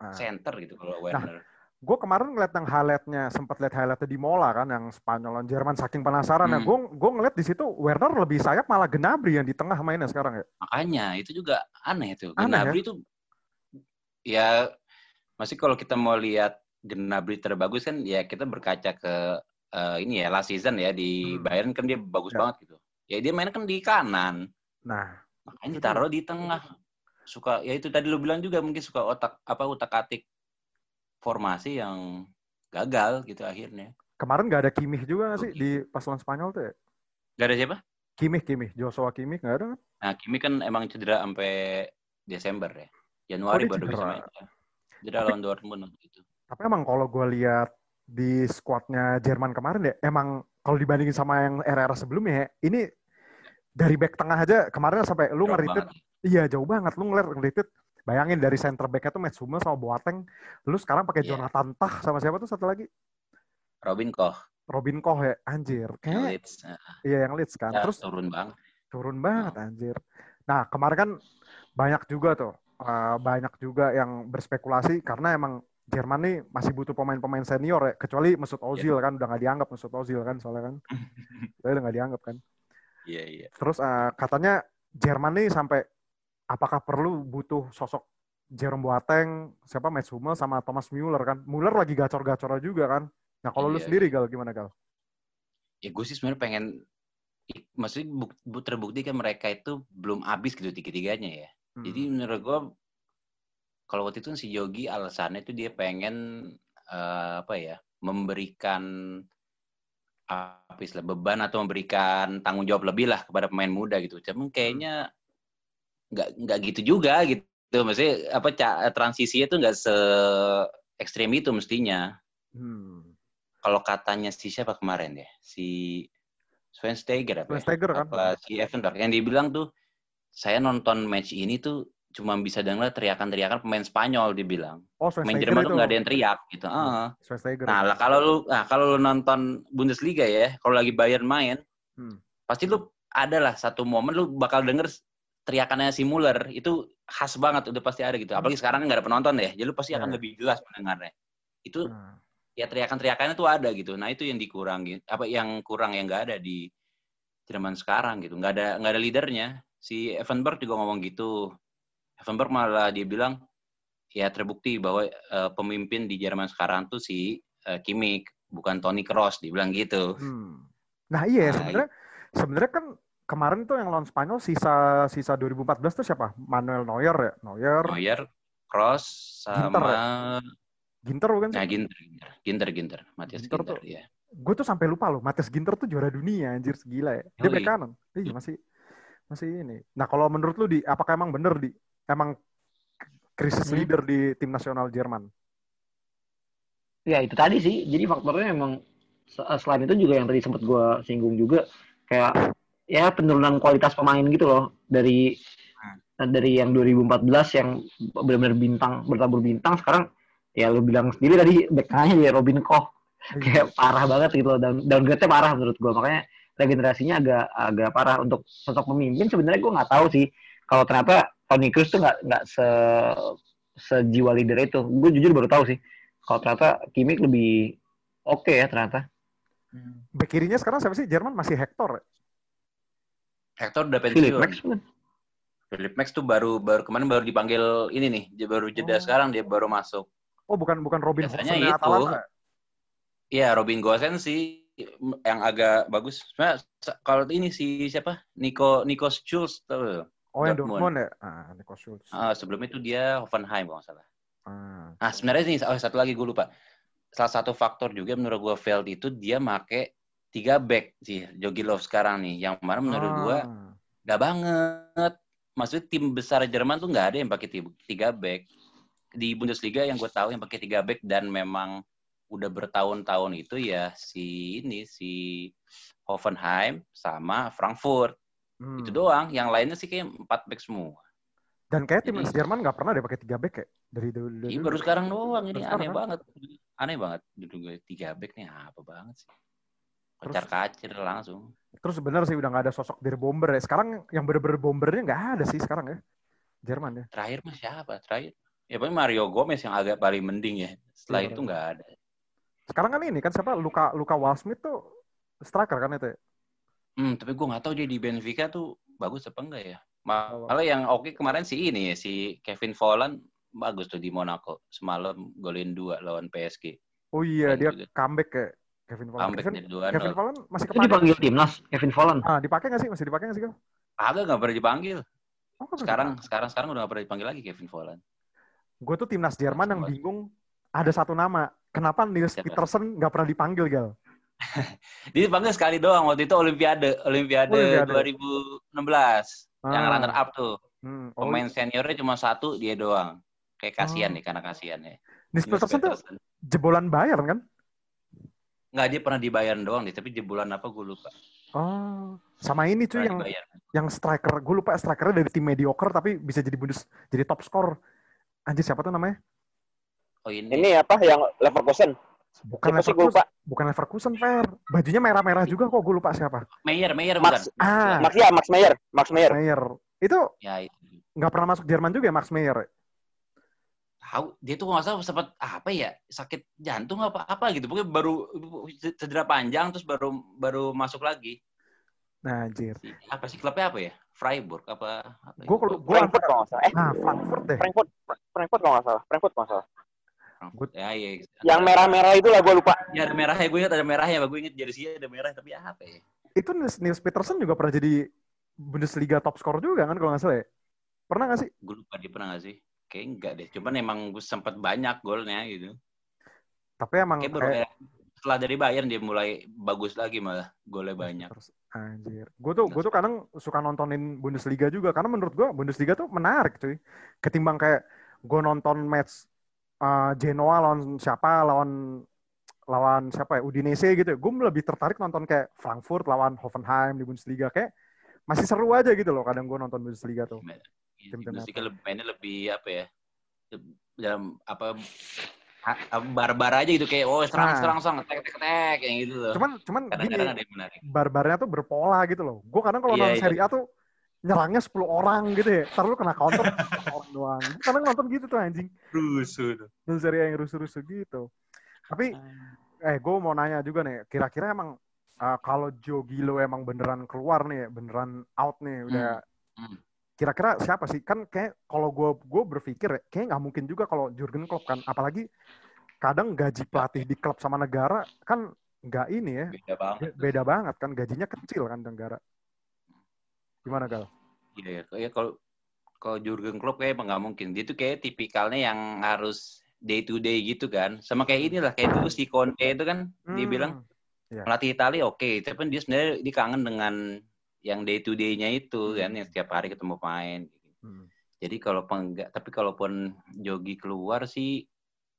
Nah, center gitu kalau Werner. gue kemarin ngeliat yang highlightnya, sempat lihat highlightnya di Mola kan, yang Spanyol lawan Jerman saking penasaran. Ya. Hmm. Gue gue ngeliat di situ Werner lebih sayap malah Gnabry yang di tengah mainnya sekarang ya. makanya itu juga aneh tuh. Aneh, Gnabry itu ya masih kalau kita mau lihat Gnabry terbagus kan ya kita berkaca ke eh, ini ya last season ya di Hmm. Bayern kan dia bagus Ya. banget gitu. Ya dia mainnya kan di kanan. Nah, makanya ditaruh di tengah. Suka ya itu tadi lu bilang juga mungkin suka otak apa utak atik formasi yang gagal gitu akhirnya. Kemarin nggak ada Kimmich juga nggak sih di pas lawan Spanyol tuh ya? gak ada siapa? Kimmich, Kimmich, Joshua Kimmich nggak ada kan? nah Kimi kan emang cedera sampai Desember ya Januari Oh, baru bisa cedera. main cedera Tapi- lawan Dortmund waktu itu Tapi emang kalau gue lihat di skuadnya Jerman kemarin ya, emang kalau dibandingin sama yang era-era sebelumnya ya, ini dari back tengah aja kemarin sampai lu ngeritit, iya jauh banget lu ngeliat ngeritit. Bayangin dari center backnya tuh Mats Hummels sama Boateng, lu sekarang pakai Iya. Jonathan Tah sama siapa tuh satu lagi? Robin Koch Robin Koch ya, anjir. Kayak Leeds nah, iya yang Leeds kan. ya, Terus turun banget turun banget anjir. Nah, kemarin kan banyak juga tuh eh, banyak juga yang berspekulasi karena emang Jerman nih masih butuh pemain-pemain senior ya, kecuali Mesut Ozil kan udah nggak dianggap Mesut Ozil kan soalnya kan. Soalnya udah nggak dianggap kan. iya iya Terus eh, katanya Jerman nih sampai apakah perlu butuh sosok Jerome Boateng, siapa Mats Hummels sama Thomas Müller kan. Müller lagi gacor-gacor juga kan. Nah, kalau lu Iya, sendiri Gal gimana Gal? ya gue sih sebenarnya pengen maksudnya buk, bu- terbukti kan mereka itu belum habis gitu tiga-tiganya ya Hmm. jadi menurut gue kalau waktu itu si Yogi alasannya itu dia pengen eh, apa ya memberikan apa istilah beban atau memberikan tanggung jawab lebih lah kepada pemain muda gitu. Cuman kayaknya nggak nggak gitu juga gitu. Maksudnya apa transisinya tuh nggak se ekstrim itu mestinya. Hmm. Kalau katanya si siapa kemarin ya? Si Schweinsteiger apa? ya? Schweinsteiger kan? Apa si Evenberg yang dibilang tuh saya nonton match ini tuh cuma bisa dengar teriakan-teriakan pemain Spanyol dibilang. Oh, Pemain Jerman tuh nggak ada yang teriak gitu. Schweinsteiger. Nah, lah kalau lu nah, kalau lu nonton Bundesliga ya, kalau lagi Bayern main, Hmm. pasti lu ada lah satu momen lu bakal denger teriakannya si Muller itu khas banget udah pasti ada gitu. Apalagi sekarang nggak ada penonton ya, jadi lu pasti akan Hmm. lebih jelas mendengarnya. Itu Nah, ya teriakan-teriakannya tuh ada gitu. Nah, itu yang dikurangi apa yang kurang yang nggak ada di Jerman sekarang gitu. Nggak ada nggak ada leadernya. Si Evenberg juga ngomong gitu. Evenberg malah dia bilang ya terbukti bahwa eh, pemimpin di Jerman sekarang tuh si eh, Kimmich bukan Toni Kroos dibilang gitu. hmm. Nah iya Nah, sebenarnya sebenarnya kan kemarin tuh yang lawan Spanyol sisa sisa 2014 tuh siapa? Manuel Neuer ya? Neuer, Neuer, Kroos Ginter sama Ginter bukan nah sih? Ginter, Ginter, Ginter, Ginter, Matias Ginter Ginter, tuh- ya. Gue tuh sampai lupa loh, Matias Ginter tuh juara dunia anjir segila ya. Dia Oh, iya. kanan. Iya masih masih ini. Nah kalau menurut lu di apakah emang bener di emang krisis Hmm. leader di tim nasional Jerman? Ya itu tadi sih. Jadi faktornya emang se- selain itu juga yang tadi sempat gue singgung juga kayak ya penurunan kualitas pemain gitu loh dari dari yang 2014 yang benar-benar bintang bertabur bintang sekarang ya lu bilang sendiri tadi back ya Robin Koch kayak parah banget gitu loh dan downgrade-nya parah menurut gue makanya regenerasinya agak agak parah untuk sosok pemimpin sebenarnya gue nggak tahu sih kalau ternyata Toni Kroos tuh nggak nggak se sejiwa leader itu gue jujur baru tahu sih kalau ternyata Kimmich lebih oke ya ternyata Bek kirinya sekarang siapa sih? Jerman masih Hector. ya? Hector udah Philip pensiun. Max bukan? Philip Max tuh baru baru kemarin baru dipanggil ini nih, dia baru jeda Oh. sekarang dia baru masuk. Oh bukan bukan Robin Biasanya Hosen itu. Atalanta. Iya, Robin Gosens sih yang agak bagus. Sebenarnya se- kalau ini si siapa? Nico Nico Schulz tuh. Oh yang Dortmund. Dortmund ya? Ah, Nico Schulz. Ah, sebelum itu dia Hoffenheim kalau nggak salah. Ah. Nah, sebenarnya ini oh, satu lagi gue lupa. Salah satu faktor juga menurut gue Veld itu dia make tiga back sih Jogi Love sekarang nih. Yang mana menurut gue Ah. nggak banget. Maksudnya tim besar Jerman tuh nggak ada yang pakai ti- tiga back. Di Bundesliga yang gue tahu yang pakai tiga back dan memang udah bertahun-tahun itu ya si ini si Hoffenheim sama Frankfurt Hmm. itu doang. Yang lainnya sih kayak empat back semua. Dan kayak tim Jadi- Jerman nggak pernah deh pakai tiga back ya dari dulu. dulu. baru sekarang doang ini Baru sekarang, aneh kan? banget. Aneh banget. Dulu gue tiga back nih apa banget sih. Kocar kacir langsung. Terus bener sih udah nggak ada sosok dari bomber ya. Sekarang yang bener-bener bombernya nggak ada sih sekarang ya. Jerman ya. Terakhir mah siapa? Terakhir. Ya paling Mario Gomez yang agak paling mending ya. Setelah Iya, itu nggak ada. Sekarang kan ini kan siapa Luka Luka Walsmith tuh striker kan itu. ya? Hmm, tapi gue nggak tahu dia di Benfica tuh bagus apa enggak ya. Malah yang oke kemarin si ini ya, si Kevin Volland bagus tuh di Monaco. Semalam golin dua lawan PSG. Oh iya Keren dia juga. comeback ya Kevin Volland. Comeback Kevin, dua Kevin Volland masih dipanggil timnas Kevin Volland Ah, dipakai nggak sih? Masih dipakai nggak sih? Agak nggak pernah dipanggil. Oh, Sekarang sekarang sekarang udah nggak pernah dipanggil lagi Kevin Volland. Gue tuh timnas Jerman yang bingung ada satu nama. Kenapa Nils Siapa? Peterson nggak pernah dipanggil, Gal? Dia dipanggil sekali doang waktu itu Olimpiade, Olimpiade, Olimpiade. 2016 yang Ah. runner up tuh. Hmm, oh, Pemain seniornya cuma satu dia doang. Kayak kasihan Oh. nih karena kasihan ya. Nils Peterson tuh jebolan Bayern kan? Nggak, dia pernah dibayar doang nih, tapi jebolan apa gue lupa. Oh, sama ini cuy Pernah yang dibayar. yang striker. Gue lupa strikernya dari tim mediocre tapi bisa jadi bundes jadi top score. Anjir siapa tuh namanya? Oh ini, Ini apa yang Leverkusen? Bukan Siapa Leverkusen. lupa. Bukan Leverkusen, Fer. Bajunya merah-merah juga kok. Gue lupa siapa. Meyer, Meyer Max- bukan? Ah. Max ya, Max Meyer. Max Meyer. Meyer. Itu Ya itu. nggak pernah masuk Jerman juga ya Max Meyer. Tahu dia tuh nggak salah sempat apa ya sakit jantung apa apa gitu. Pokoknya baru cedera panjang terus baru baru masuk lagi. Nah, anjir. Apa sih klubnya apa ya? Freiburg apa? apa Gue gitu. kalau gue Frankfurt kalau nggak salah. Eh, Nah, Frankfurt deh. Frankfurt. Frankfurt kalau nggak salah. Frankfurt kalau nggak salah. Frankfurt. Ya, ya. Yang merah-merah itu lah gue lupa. Ya ada merahnya, gue ingat ada merahnya, gue ingat jersey ada merah, tapi apa ya? Itu Nils, Nils Peterson juga pernah jadi Bundesliga top score juga kan kalau nggak salah ya? Pernah nggak sih? Gue lupa dia pernah gak sih? Kayak enggak deh, cuman emang gue sempat banyak golnya gitu. Tapi emang kayak kayak setelah dari Bayern dia mulai bagus lagi malah golnya banyak. terus anjir. Gue tuh gue tuh kadang suka nontonin Bundesliga juga karena menurut gue Bundesliga tuh menarik cuy. Ketimbang kayak gue nonton match uh, Genoa lawan siapa lawan lawan siapa ya Udinese gitu. Gue lebih tertarik nonton kayak Frankfurt lawan Hoffenheim di Bundesliga kayak masih seru aja gitu loh kadang gue nonton Bundesliga tuh. Iya, Tim-tim Bundesliga lebih mainnya lebih apa ya? Dalam apa barbar aja gitu kayak oh serang Nah. serang serang tek tek tek kayak gitu loh. Cuman cuman gini Kadang-kadang ada yang menarik. barbarnya tuh berpola gitu loh. Gue kadang kalau Iya, nonton iya. Serie A tuh nyerangnya 10 orang gitu ya. Ntar lu kena counter orang doang. Kadang nonton gitu tuh anjing. Rusuh. Dan Serie A yang rusuh-rusuh gitu. Tapi eh gue mau nanya juga nih, kira-kira emang uh, kalau Joe Gilo emang beneran keluar nih, beneran out nih, udah Hmm. kira-kira siapa sih? Kan kayak kalau gue gue berpikir ya, kayak nggak mungkin juga kalau Jurgen Klopp kan, apalagi kadang gaji pelatih di klub sama negara kan nggak ini ya, Beda banget. beda banget kan, gajinya kecil kan negara. Gimana gal? Iya, ya. kalau kalau Jurgen Klopp kayak emang nggak mungkin. Dia tuh kayak tipikalnya yang harus day to day gitu kan. Sama kayak inilah kayak dulu si Conte itu kan dia Hmm, bilang Iya. pelatih Italia oke, tapi dia sebenarnya dia kangen dengan yang day to day-nya itu kan yang setiap hari ketemu pemain. hmm. Jadi kalau enggak, tapi kalaupun Jogi keluar sih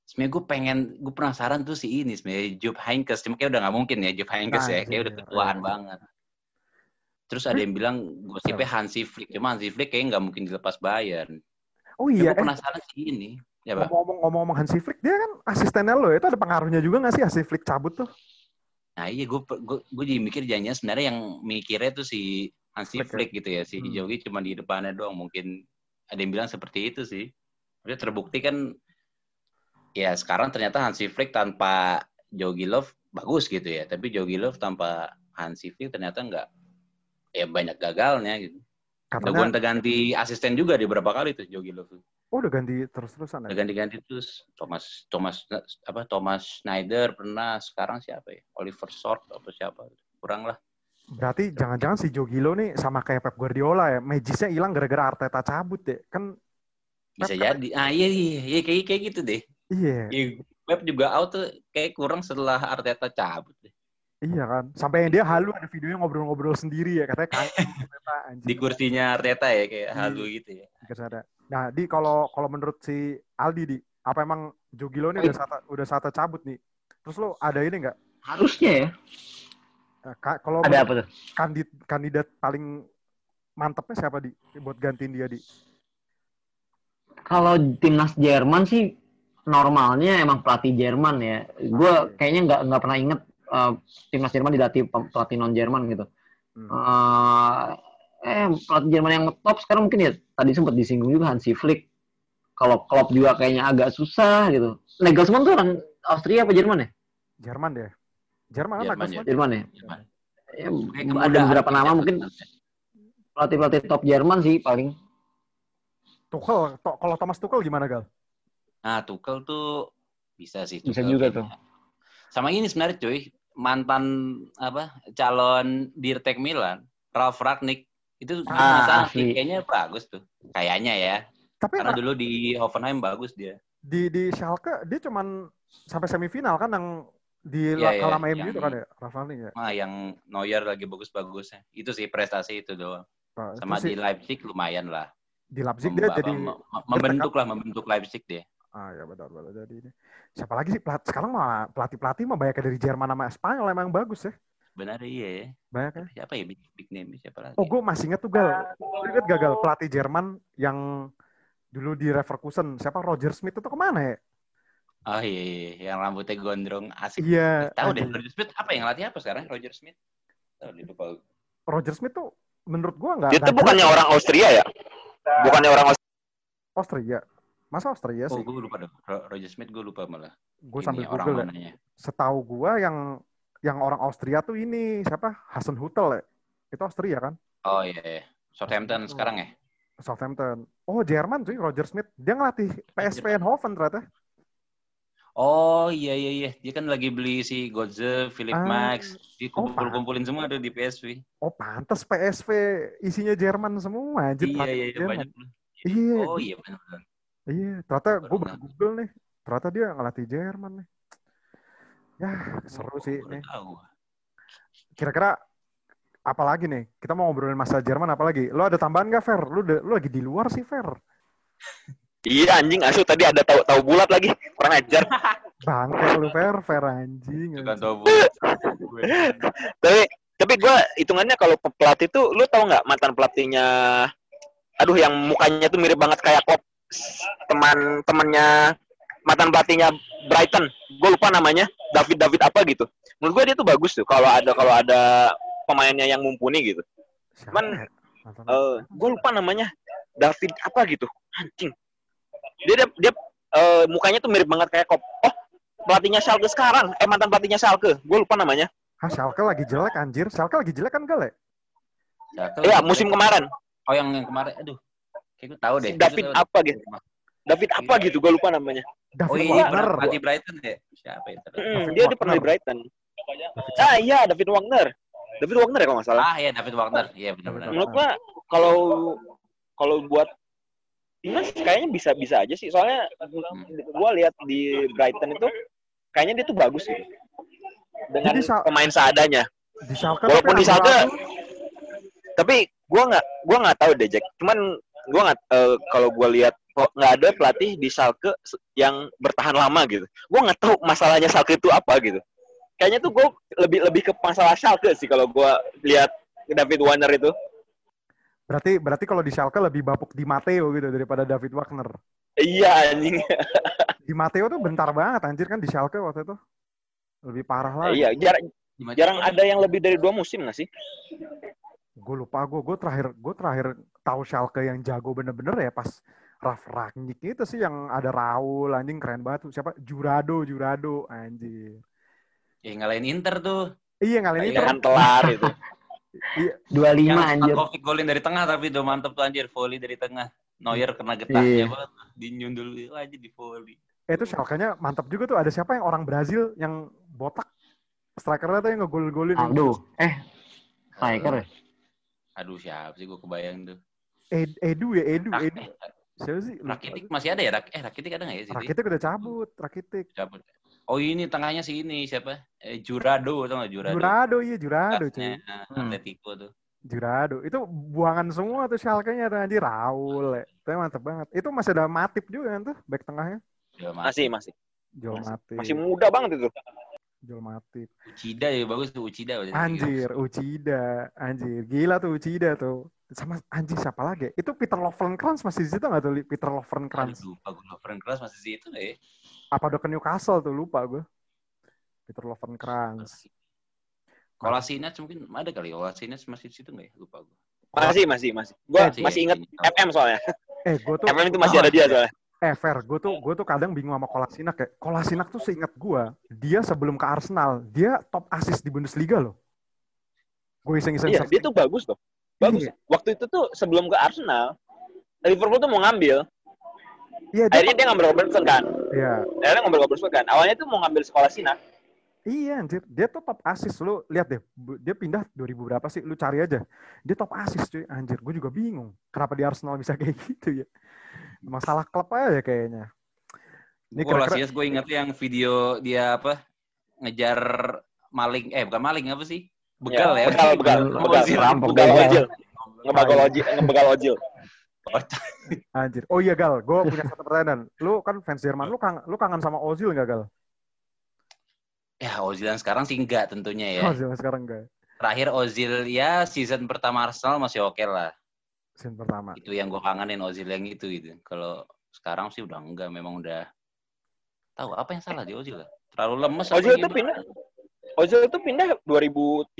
sebenarnya gue pengen gue penasaran tuh si ini sebenarnya Job Heynckes cuma kayak udah nggak mungkin ya Job Heynckes ya kayak udah ketuaan iya. banget terus ada yang bilang gosipnya Hansi Flick. Cuma Hansi Flick kayaknya nggak mungkin dilepas Bayern. Oh iya, gue eh, penasaran sih ini. Ya ngomong-ngomong ngomong Hansi Flick, dia kan asistennya lo, itu ada pengaruhnya juga nggak sih Hansi Flick cabut tuh? nah iya gue gue gue jadi mikir janjinya sebenarnya yang mikirnya tuh si Hansi Flick ya? Flick gitu ya si Hmm. Jogi cuma di depannya doang. Mungkin ada yang bilang seperti itu sih. Udah terbukti kan ya sekarang ternyata Hansi Flick tanpa Jogi Love bagus gitu ya. Tapi Jogi Love tanpa Hansi Flick ternyata nggak ya banyak gagalnya gitu. Udah Katanya, gonta-ganti asisten juga di beberapa kali tuh Jogi Love? Oh udah ganti terus-terusan udah ya? ganti-ganti terus. Thomas Thomas apa Thomas Schneider pernah sekarang siapa ya? Oliver Short apa siapa? Kurang lah. Berarti jangan-jangan si Joe Gilo nih sama kayak Pep Guardiola ya, magisnya hilang gara-gara Arteta cabut ya. Kan bisa Pep- jadi. Ah iya iya, iya kayak kayak gitu deh. Iya, Iya, Pep juga out tuh kayak kurang setelah Arteta cabut deh. Iya kan. Sampai yang dia halu ada videonya ngobrol-ngobrol sendiri ya, katanya kangen anjing. Di kursinya Arteta ya kayak Iya. halu gitu ya. Ada. Nah, di kalau kalau menurut si Aldi di apa emang Joe Gilo nih udah saat udah saatnya cabut nih. Terus lo ada ini nggak? Harusnya ya. Ka- Kalau Ada apa tuh? kandid kandidat paling mantepnya siapa di buat gantiin dia di? Kalau timnas Jerman sih normalnya emang pelatih Jerman ya. Gue kayaknya nggak nggak pernah inget uh, timnas Jerman dilatih pe- pelatih non Jerman gitu. Hmm. Uh, eh pelatih Jerman yang top sekarang mungkin ya tadi sempat disinggung juga Hansi Flick. Kalau Klopp juga kayaknya agak susah gitu. Nagelsmann tuh orang Austria apa Jerman ya? Jerman deh. Jerman Jerman, Nagelsmann? Jerman ya. Gimana? Ya, ada beberapa gitu nama ya, mungkin pelatih-pelatih top Jerman sih paling. Tuchel, to- kalau Thomas Tuchel gimana gal? Nah, Tuchel tuh bisa sih. Bisa Tuchel juga kayaknya. Sama ini sebenarnya cuy, mantan apa calon Dirtek Milan, Ralf Ragnik itu Ah, masa kayaknya bagus tuh. Kayaknya ya. Tapi Karena dulu di Hoffenheim bagus dia. di di Schalke dia cuman sampai semifinal kan yang di Iya, iya, kalah MU itu kan ya, Rafael nih ya. Ah, yang Neuer lagi bagus-bagusnya. Itu sih prestasi itu doang. Nah, Sama terus di si- Leipzig lumayan lah. di Leipzig Mem- dia jadi mem- membentuk lah, membentuk Leipzig dia. Ah ya benar benar jadi ini. Siapa lagi sih pelat, sekarang mah pelatih pelatih mah banyak dari Jerman sama Spanyol emang bagus ya. Benar iya ya. Banyak ya. Siapa ya big, big name siapa lagi? Oh, gue masih inget tuh gal. Lu inget gagal pelatih Jerman yang dulu di Leverkusen siapa Roger Smith itu ke mana ya? Oh iya, iya, iya. yang rambutnya gondrong asik. Iya. Tahu deh. Roger Smith apa yang latih apa sekarang Roger Smith? Tahu deh lupa. Roger Smith tuh menurut gua nggak. Dia tuh nggak bukannya orang Austria ya? Bukannya orang Austria. Austria. Masa Austria Oh, sih? gue lupa dong. Ro- Roger Smith gue lupa malah. Gue Ini sambil orang Google ya. mananya. Setahu gua yang yang orang Austria tuh ini siapa? Hasan Hutel ya. Itu Austria kan? Oh iya, iya. Southampton sekarang ya? Southampton. Oh, Jerman cuy, Roger Smith. Dia ngelatih PSV Eindhoven ternyata. Oh iya iya iya. Dia kan lagi beli si Godze, Philip Ah. Max. Oh, Dikumpul-kumpulin semua ada di PSV. Oh, pantas PSV isinya Jerman semua anjir. Iya iya iya Jerman. banyak. Iya, Oh iya benar. Iya. Ternyata gue Baru Google nih. Ternyata dia ngelatih Jerman nih. Ya, seru sih Baru nih. tahu. Kira-kira apa lagi nih? Kita mau ngobrolin masa Jerman apa lagi? Lo ada tambahan nggak, Fer? Lu, udah- lu lagi di luar sih, Fer. Iya anjing asu tadi ada tahu tahu bulat lagi. Kurang ajar. Bangke lu, Fer. Fer anjing. Bukan tahu bulat. Tapi tapi gue hitungannya kalau pe- pelatih tuh lu tahu nggak mantan pelatihnya aduh yang mukanya tuh mirip banget kayak Klopp teman temannya mantan pelatihnya Brighton. Gue lupa namanya David David apa gitu. Menurut gue dia tuh bagus tuh kalau ada kalau ada pemainnya yang mumpuni gitu. Cuman? Mantan- eh gue lupa namanya. David apa gitu. Anjing. Dia dia, dia, eh, mukanya tuh mirip banget kayak Klopp. Oh pelatihnya Schalke sekarang. Eh mantan pelatihnya Schalke. Gue lupa namanya. Hah, Schalke lagi jelek anjir. Schalke lagi jelek kan, Gal ya? Iya musim kemarin. Oh yang yang kemarin, aduh. Kayak gue tahu deh. Si David Gue tahu apa gitu? David apa gitu gue lupa namanya David Oh iya, Wagner. pernah pelatih Brighton ya? Siapa itu? Mm, dia dia pernah di. Brighton ah iya David Wagner David Wagner ya kalau nggak salah Ah iya David Wagner. Iya benar-benar. Menurut gua kalau kalau buat timnas kayaknya bisa bisa aja sih soalnya gua lihat di Brighton itu kayaknya dia tuh bagus gitu dengan Jadi pemain seadanya Di Schalke Walaupun di Schalke, tapi gua nggak gua nggak tahu deh Jack cuman gua nggak eh, kalau gua lihat kok nggak ada pelatih di Schalke yang bertahan lama gitu gua nggak tahu masalahnya Schalke itu apa gitu kayaknya tuh gua lebih lebih ke masalah Schalke sih kalau gua lihat David Warner itu Berarti berarti kalau di Schalke lebih bapuk di Matteo gitu daripada David Wagner. iya anjing Di Matteo tuh bentar banget anjir kan di Schalke waktu itu. Lebih parah lah. iya jarang Gimana? jarang ada yang lebih dari dua musim nggak sih Gue lupa gue gue terakhir gue terakhir tahu Schalke yang jago bener-bener ya pas Raf Rangnick itu sih yang ada Raul anjing keren banget tuh. Siapa? Jurado, Jurado anjir. Ya ngalahin Inter tuh. Iya ngalahin Iya, Inter. kan telar itu 25 Yang anjir. Stankovic golin dari tengah tapi udah mantep tuh anjir volley dari tengah. Neuer kena getahnya Iya. banget. Dinyundul aja di volley. Eh, itu Schalke-nya mantap juga tuh. Ada siapa yang orang Brazil yang botak? Strikernya tuh yang ngegol-golin. Aduh, eh striker ya? Aduh siapa sih gue kebayang tuh. Ed- Edu ya, Edu, Rak- Edu. Siapa sih? Lupa. Rakitic masih ada ya? Rak- eh Rakitic ada nggak ya sih? Rakitic udah cabut, Rakitic. Cabut. Oh ini tengahnya si ini siapa? Eh, Jurado tau nggak Jurado? Jurado, iya Jurado cuy. Eh, Hmm. Atletico tuh. Jurado. Itu buangan semua tuh Schalke-nya tuh anjir Raul. Ya. Itu mantep banget. Itu masih ada Matip juga kan tuh back tengahnya. Jual masih masih Masih- Matip. masih muda banget itu Joel Matip. Uchida ya bagus tuh Uchida. Anjir, Uchida. Anjir, gila tuh Uchida tuh. Sama anjir siapa lagi? ya? Itu Peter Lovenkrands masih di situ nggak tuh? Peter Aduh, Lovenkrands. lupa gue Lovren Cross masih di situ nggak ya? Apa udah ke Newcastle tuh? Lupa gue. Peter Lovenkrands. Kolasinac mungkin ada kali. Kolasinac masih di situ nggak ya? Lupa gue. masih masih masih gua Masih, masih ya, inget ini. FM soalnya Eh, gue tuh FM itu masih ada dia soalnya Eh, Fer, gue tuh gue tuh kadang bingung sama Kolasinac ya. Kolasinac tuh seingat gue, dia sebelum ke Arsenal, dia top assist di Bundesliga loh. Gue iseng-iseng iya dia tuh bagus loh bagus Iya. waktu itu tuh sebelum ke Arsenal Liverpool tuh mau ngambil Iya, dia akhirnya dia ngambil Robertson kan Iya, akhirnya ngambil Robertson kan awalnya tuh mau ngambil sekolah Sina iya anjir. Dia tuh top assist. Lu lihat deh, dia pindah 2000 berapa sih? Lu cari aja. Dia top assist cuy. Anjir, gue juga bingung. Kenapa di Arsenal bisa kayak gitu ya? Masalah klub aja kayaknya. Ini kira-kira Kolasinac gue inget yang video dia apa ngejar maling eh bukan maling apa sih begal ya, begal begal Begal. begal Ozil. Rampok begal begal. ojil ngebegal ojil ngebegal ojil anjir. Oh iya Gal, gue punya satu pertanyaan. Lu kan fans Jerman, lu kangen, lu kangen sama Ozil nggak Gal? ya Ozil yang sekarang sih enggak tentunya ya Ozil sekarang enggak. terakhir Ozil ya season pertama Arsenal masih oke lah Scene pertama. itu yang gue kangenin Ozil yang itu gitu kalau sekarang sih udah enggak memang udah tahu apa yang salah di Ozil ya? terlalu lemes Ozil tuh gimana? pindah Ozil tuh pindah 2013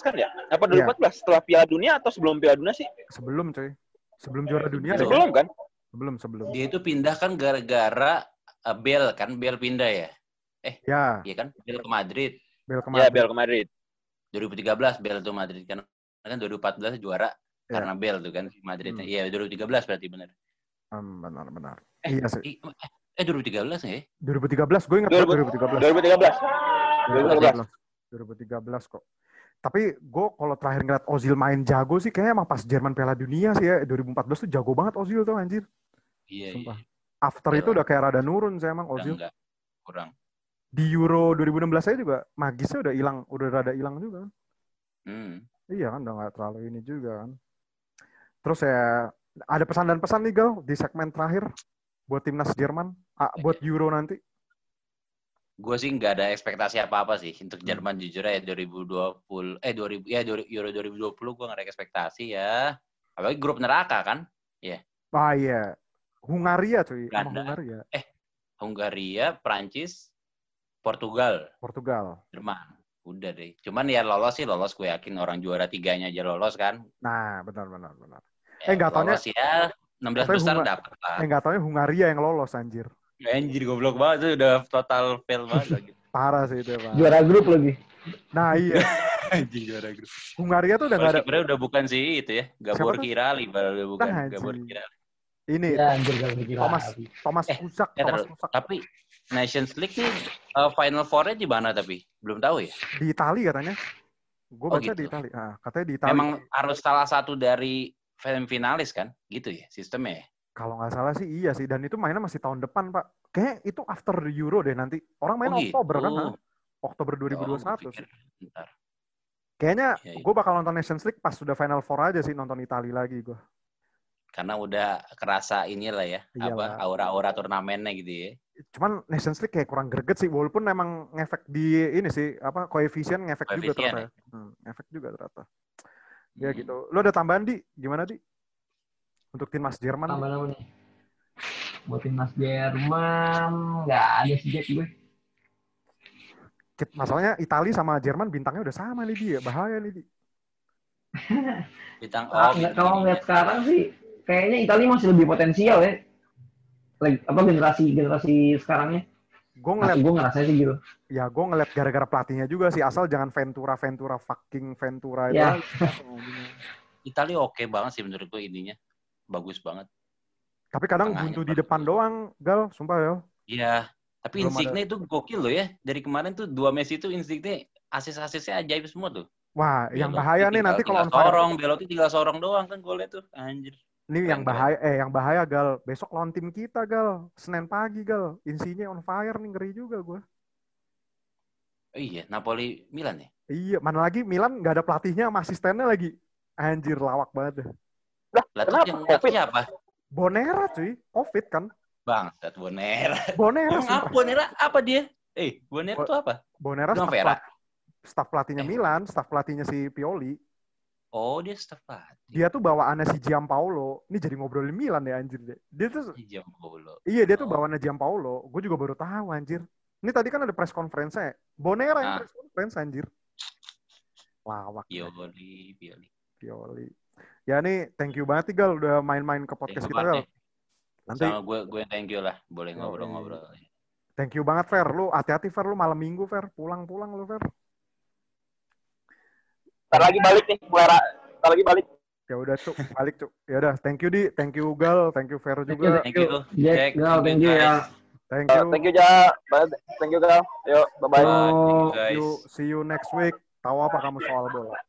kan ya apa 2014 setelah Piala Dunia atau sebelum Piala Dunia sih Sebelum cuy. Sebelum juara dunia deh. sebelum kan Sebelum, sebelum. dia itu pindah kan gara-gara uh, Bell kan Bell pindah ya Ya, iya kan Bell ke Madrid Bel ya kemarin. Bel ke Madrid 2013 Bell tuh Madrid kan kan 2014 juara Ya. karena Bell tuh kan Madridnya Hmm. iya 2013 berarti bener Hmm, benar, benar. Eh, Iya sih. Eh 2013 nggak ya 2013, gue ingat banget 2013 2013. 2013 kok. Tapi gue kalau terakhir ngeliat Ozil main jago sih kayaknya emang pas Jerman Piala Dunia sih ya. 2014 tuh jago banget Ozil tuh anjir. iya Sumpah. iya After Iya itu udah kayak rada nurun sih emang Ozil. enggak kurang di Euro 2016 saya juga magisnya udah hilang, udah rada hilang juga. kan. Hmm. Iya kan, udah nggak terlalu ini juga kan. Terus ya ada pesan dan pesan nih Gal di segmen terakhir buat timnas Jerman, ah, buat Euro nanti. Gue sih nggak ada ekspektasi apa-apa sih untuk Hmm. Jerman jujur ya 2020 eh 2000 ya 2000 Euro 2020 gue nggak ada ekspektasi ya. Apalagi grup neraka kan. Ah iya, Hungaria cuy, sama Belanda. Hungaria, Hungaria, Prancis, Portugal, Portugal. Jerman. Udah deh. Cuman ya lolos sih lolos gue yakin orang juara tiganya aja lolos kan. Nah, benar benar benar. Ya, Eh, nggak taunya- lolos ya 16 Katanya besar dapat lah. Eh nggak taunya Hungaria yang lolos anjir. Anjir goblok banget tuh udah total fail banget lagi. Parah sih itu, Pak. Juara grup lagi. Nah, iya. Anjing juara grup. Hungaria tuh udah nggak ada Sebenarnya udah bukan sih itu ya. Gabor? Kirali baru udah bukan Nah, Gabor. Kirali. ini Ya anjir gak mikir Thomas. Thomas Eh, Kusak, Eh, Thomas Kusak tapi Nations League nih uh, Final Four-nya di mana tapi? Belum tahu ya. di Itali katanya. Gue Oh, baca di gitu. Itali. Ah, katanya di Itali. Memang harus salah satu dari film finalis kan? Gitu ya sistemnya ya. Kalau nggak salah sih iya sih. Dan itu mainnya masih tahun depan, Pak. Kayaknya itu after the Euro deh nanti. Orang main Oh, Oktober gitu. kan? ah. Oktober Oh, gua 2021 pikir, sih. Bentar. Kayaknya Iya, iya. gue bakal nonton Nations League pas sudah Final Four aja sih nonton Itali lagi gue. Karena udah kerasa inilah ya, Iyalah. apa aura-aura turnamennya gitu ya. Cuman Nations League kayak kurang greget sih. Walaupun emang ngefek di ini sih apa koefisien ngefek juga ternyata. Hmm, ngefek juga ternyata. Ya Hmm. gitu. Lu ada tambahan di? Gimana di? Untuk timnas Jerman? Tambah nama nih. Buat timnas Jerman nggak ada sih Jack gue. Masalahnya Itali sama Jerman bintangnya udah sama nih dia. Bahaya nih di. Bintang oh, nggak- kalau ngeliat sekarang sih kayaknya Italia masih lebih potensial ya. Like, apa generasi generasi sekarangnya? Gue ngeliat, gue ngerasa sih gitu. ya gue ngeliat gara-gara pelatihnya juga sih. Asal jangan Ventura, Ventura, fucking Ventura itu. Ya. Italia oke banget sih menurut gue ininya. Bagus banget. Tapi kadang Tengahnya buntu di bagus. depan doang, Gal. Sumpah ya. Iya, tapi Belum Insigne itu gokil loh ya. Dari kemarin tuh dua Messi itu Insigne asis-asisnya ajaib semua tuh. Wah, yang Belotti bahaya nih nanti kalau fire. sorong, Belotti tinggal sorong doang kan golnya tuh. Anjir. Ini yang bahaya, eh yang bahaya Gal. Besok lawan tim kita Gal. Senin pagi Gal. Insinya on fire nih ngeri juga gue. Oh iya, Napoli Milan ya. Iya, mana lagi Milan nggak ada pelatihnya, sama asistennya lagi. Anjir, lawak banget deh. Lah Kenapa? yang Covid? apa? Bonera cuy, Covid kan. Bangsat Bonera. Bonera, apa Bonera? Apa dia? Eh, Bonera Bo- tuh apa? Bonera staff, pelat- staff pelatihnya Eh. Milan, staff pelatihnya si Pioli. Oh, dia staff pelatih. Dia tuh bawaannya si Giampaolo. Ini jadi ngobrolin Milan ya anjir deh. Dia tuh Jam bolo. iya dia tuh Oh. bawaannya Giampaolo. Gue juga baru tahu anjir. Ini tadi kan ada press conference -nya. Bonera yang Ah. press conference anjir. Lawak. Pioli, Pioli. Pioli. Ya nih, thank you banget nih Gal udah main-main ke podcast Thank kita Gal. ya. Nanti Sama gue, gue yang thank you lah. Boleh ngobrol-ngobrol. thank you banget Fer. Lu hati-hati Fer, lu malam minggu Fer. Pulang-pulang lu Fer. Ntar lagi balik nih, ra- ntar lagi balik. Ya udah cuk, balik cuk. Ya udah, thank you di, thank you Gal, thank you Fer Thank you, juga. Thank you. Jack, Gal, thank you ya. Thank Uh, you. thank you Ja, thank you Gal. Yuk, bye bye. Oh. guys. See you, see you next week. Tahu apa kamu soal bola?